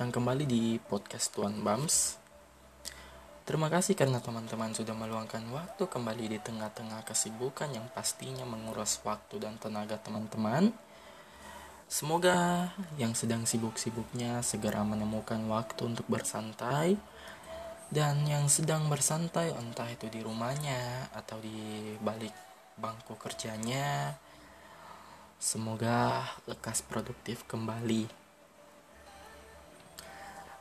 Datang kembali di podcast Tuan Bams. Terima kasih karena teman-teman sudah meluangkan waktu kembali di tengah-tengah kesibukan yang pastinya menguras waktu dan tenaga teman-teman. Semoga yang sedang sibuk-sibuknya segera menemukan waktu untuk bersantai dan yang sedang bersantai entah itu di rumahnya atau di balik bangku kerjanya semoga lekas produktif kembali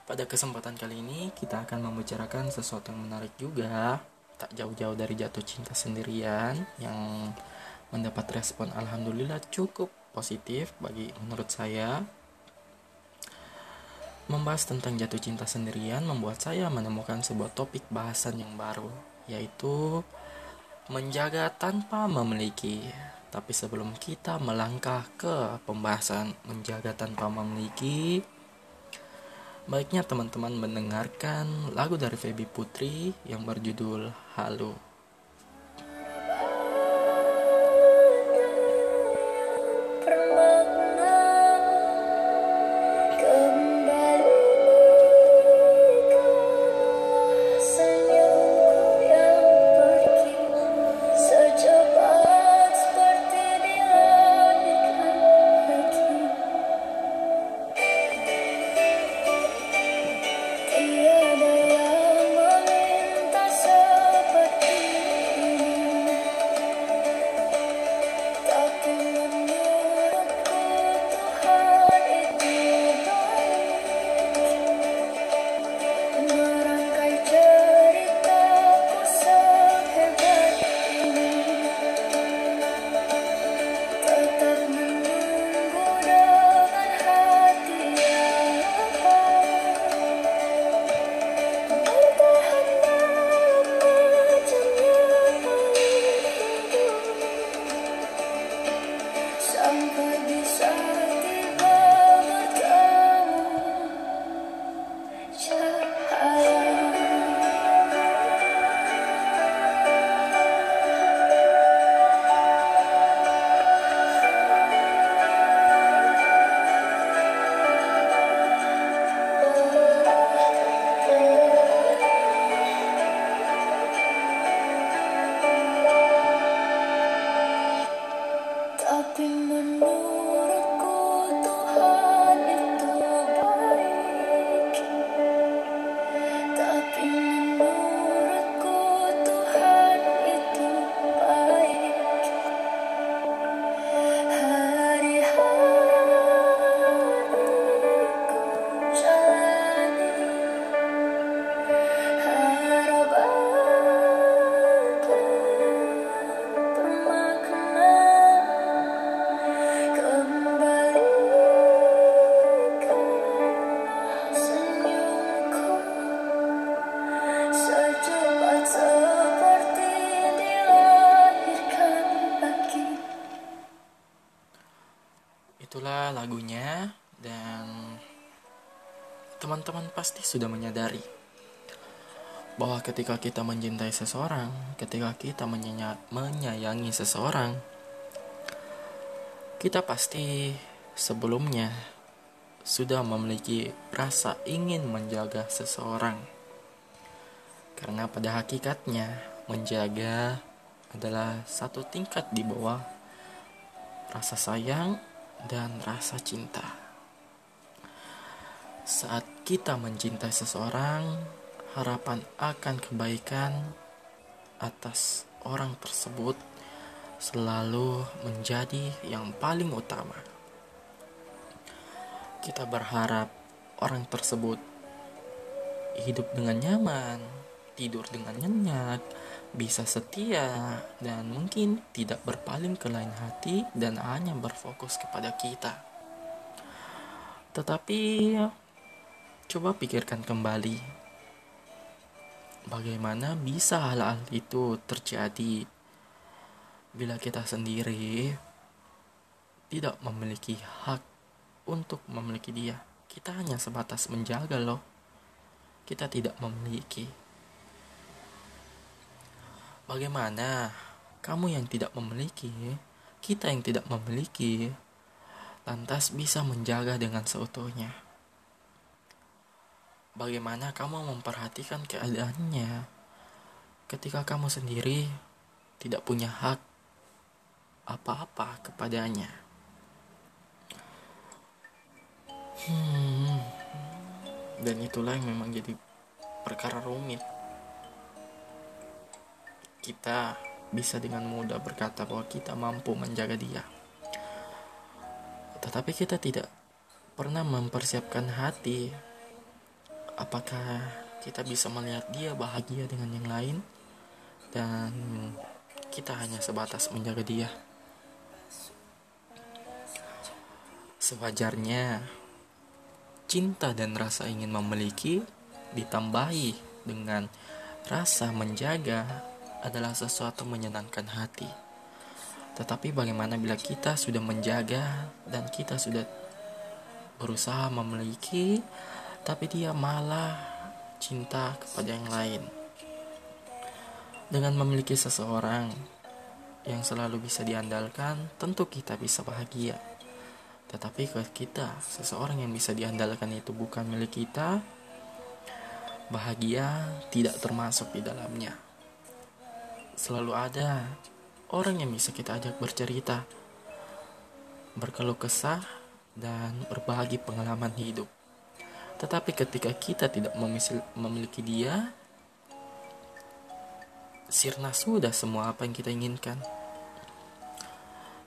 pada kesempatan kali ini kita akan membicarakan sesuatu yang menarik juga, tak jauh-jauh dari jatuh cinta sendirian yang mendapat respon alhamdulillah cukup positif bagi menurut saya. Membahas tentang jatuh cinta sendirian membuat saya menemukan sebuah topik bahasan yang baru, yaitu menjaga tanpa memiliki. Tapi sebelum kita melangkah ke pembahasan menjaga tanpa memiliki, Baiknya teman-teman mendengarkan lagu dari Feby Putri yang berjudul Halo. Teman-teman pasti sudah menyadari bahwa ketika kita mencintai seseorang, ketika kita menyayangi seseorang, kita pasti sebelumnya sudah memiliki rasa ingin menjaga seseorang. Karena pada hakikatnya menjaga adalah satu tingkat di bawah rasa sayang dan rasa cinta. Saat kita mencintai seseorang, harapan akan kebaikan atas orang tersebut selalu menjadi yang paling utama. Kita berharap orang tersebut hidup dengan nyaman, tidur dengan nyenyak, bisa setia dan mungkin tidak berpaling ke lain hati dan hanya berfokus kepada kita. Tetapi coba pikirkan kembali bagaimana bisa hal-hal itu terjadi bila kita sendiri tidak memiliki hak untuk memiliki dia. Kita hanya sebatas menjaga loh. Kita tidak memiliki Bagaimana kamu yang tidak memiliki, kita yang tidak memiliki, lantas bisa menjaga dengan seutuhnya. Bagaimana kamu memperhatikan keadaannya ketika kamu sendiri tidak punya hak apa-apa kepadanya? Hmm, dan itulah yang memang jadi perkara rumit. Kita bisa dengan mudah berkata bahwa kita mampu menjaga dia. Tetapi kita tidak pernah mempersiapkan hati. Apakah kita bisa melihat dia bahagia dengan yang lain dan kita hanya sebatas menjaga dia. Sewajarnya cinta dan rasa ingin memiliki ditambahi dengan rasa menjaga adalah sesuatu menyenangkan hati. Tetapi bagaimana bila kita sudah menjaga dan kita sudah berusaha memiliki, tapi dia malah cinta kepada yang lain. Dengan memiliki seseorang yang selalu bisa diandalkan, tentu kita bisa bahagia. Tetapi kalau kita, seseorang yang bisa diandalkan itu bukan milik kita, bahagia tidak termasuk di dalamnya selalu ada orang yang bisa kita ajak bercerita, berkeluh kesah, dan berbagi pengalaman hidup. Tetapi ketika kita tidak memiliki dia, sirna sudah semua apa yang kita inginkan.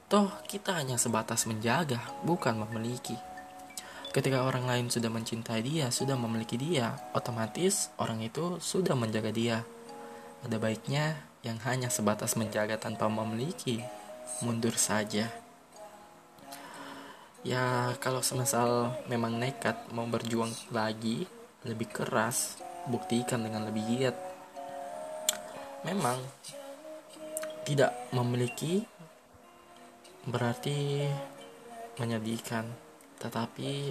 Toh, kita hanya sebatas menjaga, bukan memiliki. Ketika orang lain sudah mencintai dia, sudah memiliki dia, otomatis orang itu sudah menjaga dia. Ada baiknya yang hanya sebatas menjaga tanpa memiliki, mundur saja. Ya, kalau semisal memang nekat mau berjuang lagi, lebih keras, buktikan dengan lebih giat. Memang tidak memiliki berarti menyedihkan, tetapi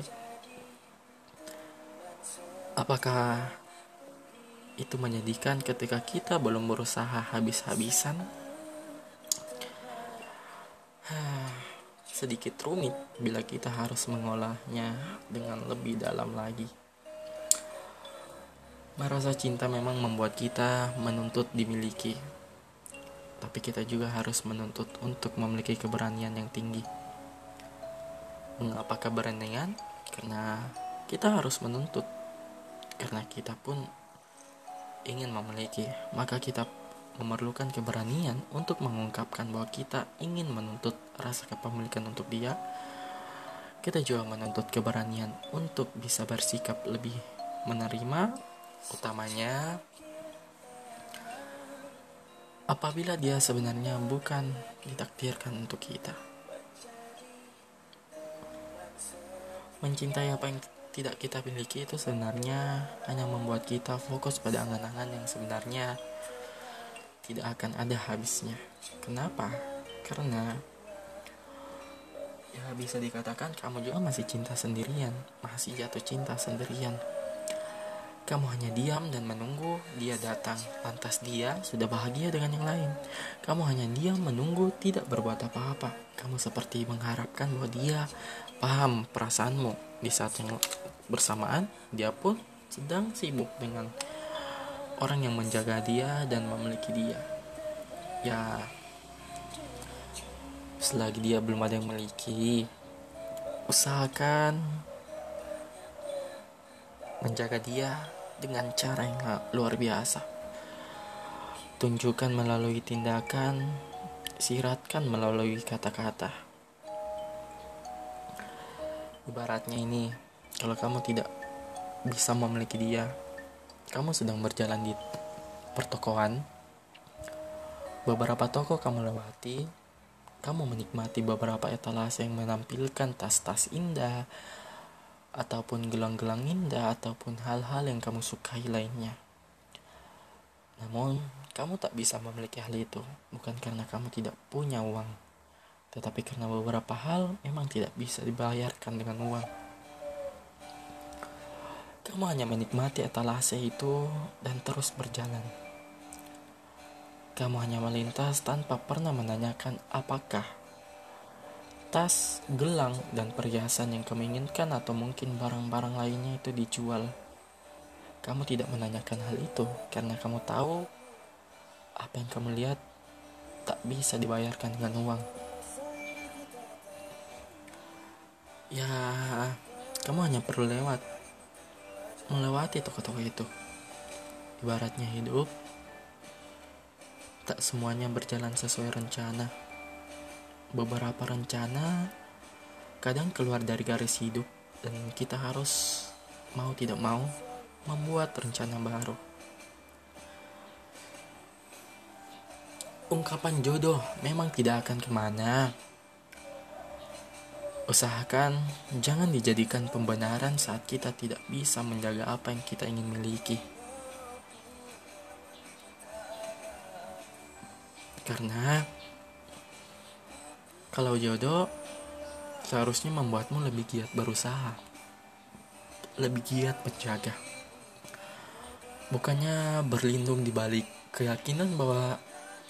apakah itu menyedihkan ketika kita belum berusaha habis-habisan. Sedikit rumit bila kita harus mengolahnya dengan lebih dalam lagi. Merasa cinta memang membuat kita menuntut dimiliki, tapi kita juga harus menuntut untuk memiliki keberanian yang tinggi. Mengapa keberanian? Karena kita harus menuntut, karena kita pun ingin memiliki, maka kita memerlukan keberanian untuk mengungkapkan bahwa kita ingin menuntut rasa kepemilikan untuk dia. Kita juga menuntut keberanian untuk bisa bersikap lebih menerima, utamanya apabila dia sebenarnya bukan ditakdirkan untuk kita. Mencintai apa yang tidak kita miliki itu sebenarnya hanya membuat kita fokus pada angan-angan yang sebenarnya tidak akan ada habisnya. Kenapa? Karena ya bisa dikatakan kamu juga masih cinta sendirian, masih jatuh cinta sendirian. Kamu hanya diam dan menunggu dia datang, lantas dia sudah bahagia dengan yang lain. Kamu hanya diam menunggu tidak berbuat apa-apa. Kamu seperti mengharapkan bahwa dia paham perasaanmu di saat yang bersamaan dia pun sedang sibuk dengan orang yang menjaga dia dan memiliki dia. Ya, selagi dia belum ada yang memiliki, usahakan menjaga dia dengan cara yang luar biasa. Tunjukkan melalui tindakan, siratkan melalui kata-kata. Ibaratnya ini kalau kamu tidak bisa memiliki dia, kamu sedang berjalan di pertokoan. Beberapa toko kamu lewati, kamu menikmati beberapa etalase yang menampilkan tas-tas indah, ataupun gelang-gelang indah, ataupun hal-hal yang kamu sukai lainnya. Namun, kamu tak bisa memiliki hal itu, bukan karena kamu tidak punya uang, tetapi karena beberapa hal memang tidak bisa dibayarkan dengan uang. Kamu hanya menikmati etalase itu dan terus berjalan. Kamu hanya melintas tanpa pernah menanyakan apakah tas, gelang, dan perhiasan yang kamu inginkan atau mungkin barang-barang lainnya itu dijual. Kamu tidak menanyakan hal itu karena kamu tahu apa yang kamu lihat tak bisa dibayarkan dengan uang. Ya, kamu hanya perlu lewat, melewati toko-toko itu. Ibaratnya hidup, tak semuanya berjalan sesuai rencana. Beberapa rencana kadang keluar dari garis hidup dan kita harus mau tidak mau membuat rencana baru. Ungkapan jodoh memang tidak akan ke mana. Usahakan jangan dijadikan pembenaran saat kita tidak bisa menjaga apa yang kita ingin miliki. Karena kalau jodoh seharusnya membuatmu lebih giat berusaha, lebih giat menjaga bukannya berlindung di balik keyakinan bahwa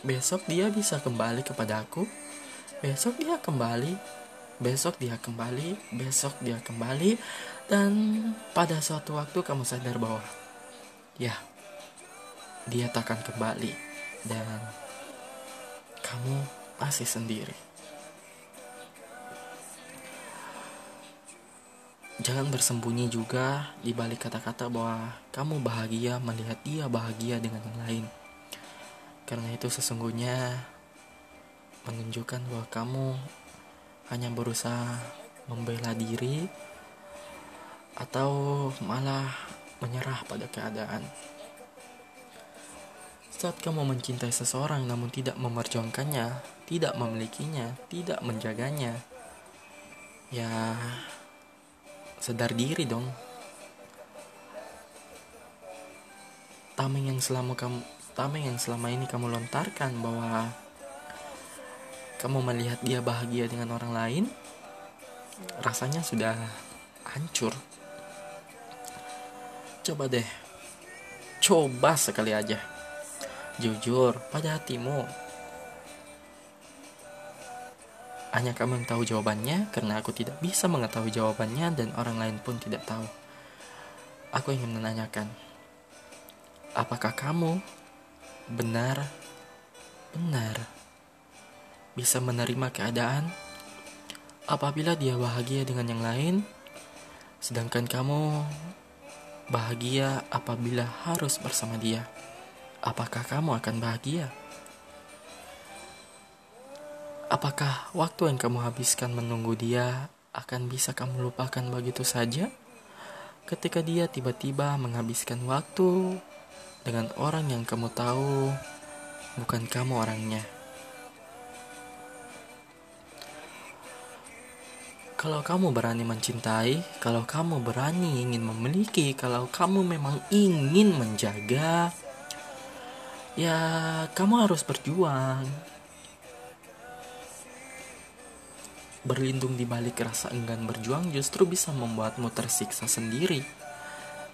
besok dia bisa kembali kepada aku besok dia kembali besok dia kembali besok dia kembali dan pada suatu waktu kamu sadar bahwa ya dia takkan kembali dan kamu masih sendiri Jangan bersembunyi juga di balik kata-kata bahwa kamu bahagia melihat dia bahagia dengan yang lain. Karena itu sesungguhnya menunjukkan bahwa kamu hanya berusaha membela diri atau malah menyerah pada keadaan. Saat kamu mencintai seseorang namun tidak memperjuangkannya, tidak memilikinya, tidak menjaganya, ya sadar diri dong tameng yang selama kamu tameng yang selama ini kamu lontarkan bahwa kamu melihat dia bahagia dengan orang lain rasanya sudah hancur. Coba deh coba sekali aja. Jujur pada hatimu. Hanya kamu yang tahu jawabannya karena aku tidak bisa mengetahui jawabannya dan orang lain pun tidak tahu. Aku ingin menanyakan, apakah kamu benar? Benar bisa menerima keadaan apabila dia bahagia dengan yang lain sedangkan kamu bahagia apabila harus bersama dia? Apakah kamu akan bahagia? Apakah waktu yang kamu habiskan menunggu dia akan bisa kamu lupakan begitu saja? Ketika dia tiba-tiba menghabiskan waktu dengan orang yang kamu tahu bukan kamu orangnya. Kalau kamu berani mencintai, kalau kamu berani ingin memiliki, kalau kamu memang ingin menjaga, ya kamu harus berjuang Berlindung di balik rasa enggan berjuang justru bisa membuatmu tersiksa sendiri.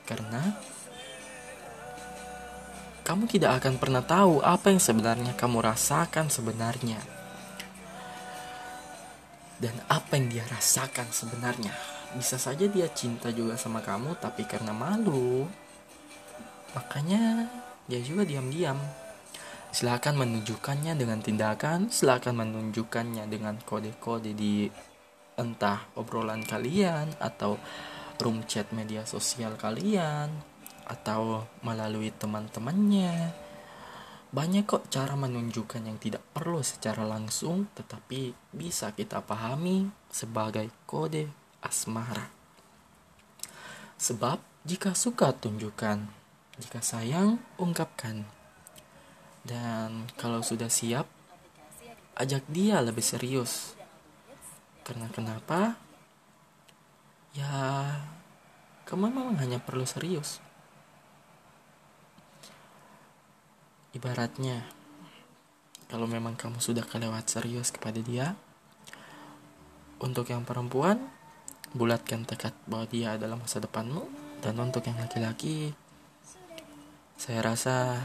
Karena kamu tidak akan pernah tahu apa yang sebenarnya kamu rasakan sebenarnya. Dan apa yang dia rasakan sebenarnya. Bisa saja dia cinta juga sama kamu tapi karena malu. Makanya dia juga diam-diam Silakan menunjukkannya dengan tindakan, silakan menunjukkannya dengan kode-kode di entah obrolan kalian atau room chat media sosial kalian atau melalui teman-temannya. Banyak kok cara menunjukkan yang tidak perlu secara langsung tetapi bisa kita pahami sebagai kode asmara. Sebab jika suka tunjukkan, jika sayang ungkapkan. Dan kalau sudah siap, ajak dia lebih serius. Karena kenapa? Ya, kamu memang hanya perlu serius. Ibaratnya, kalau memang kamu sudah kelewat serius kepada dia, untuk yang perempuan, bulatkan tekad bahwa dia adalah masa depanmu, dan untuk yang laki-laki, saya rasa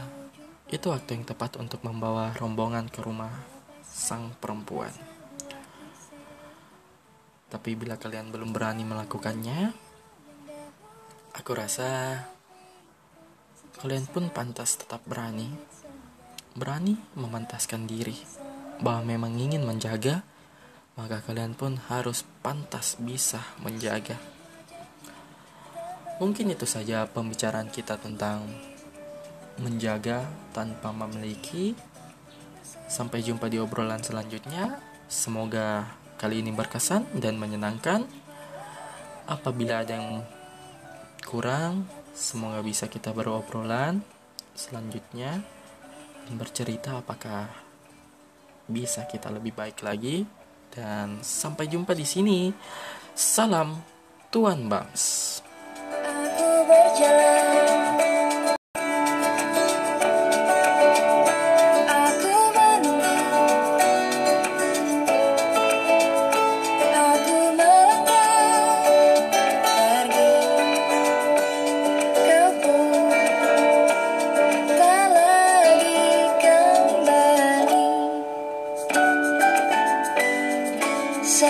itu waktu yang tepat untuk membawa rombongan ke rumah sang perempuan. Tapi bila kalian belum berani melakukannya, aku rasa kalian pun pantas tetap berani. Berani memantaskan diri bahwa memang ingin menjaga, maka kalian pun harus pantas bisa menjaga. Mungkin itu saja pembicaraan kita tentang menjaga tanpa memiliki. Sampai jumpa di obrolan selanjutnya. Semoga kali ini berkesan dan menyenangkan. Apabila ada yang kurang, semoga bisa kita berobrolan selanjutnya dan bercerita apakah bisa kita lebih baik lagi. Dan sampai jumpa di sini. Salam Tuan Bams. Aku berjalan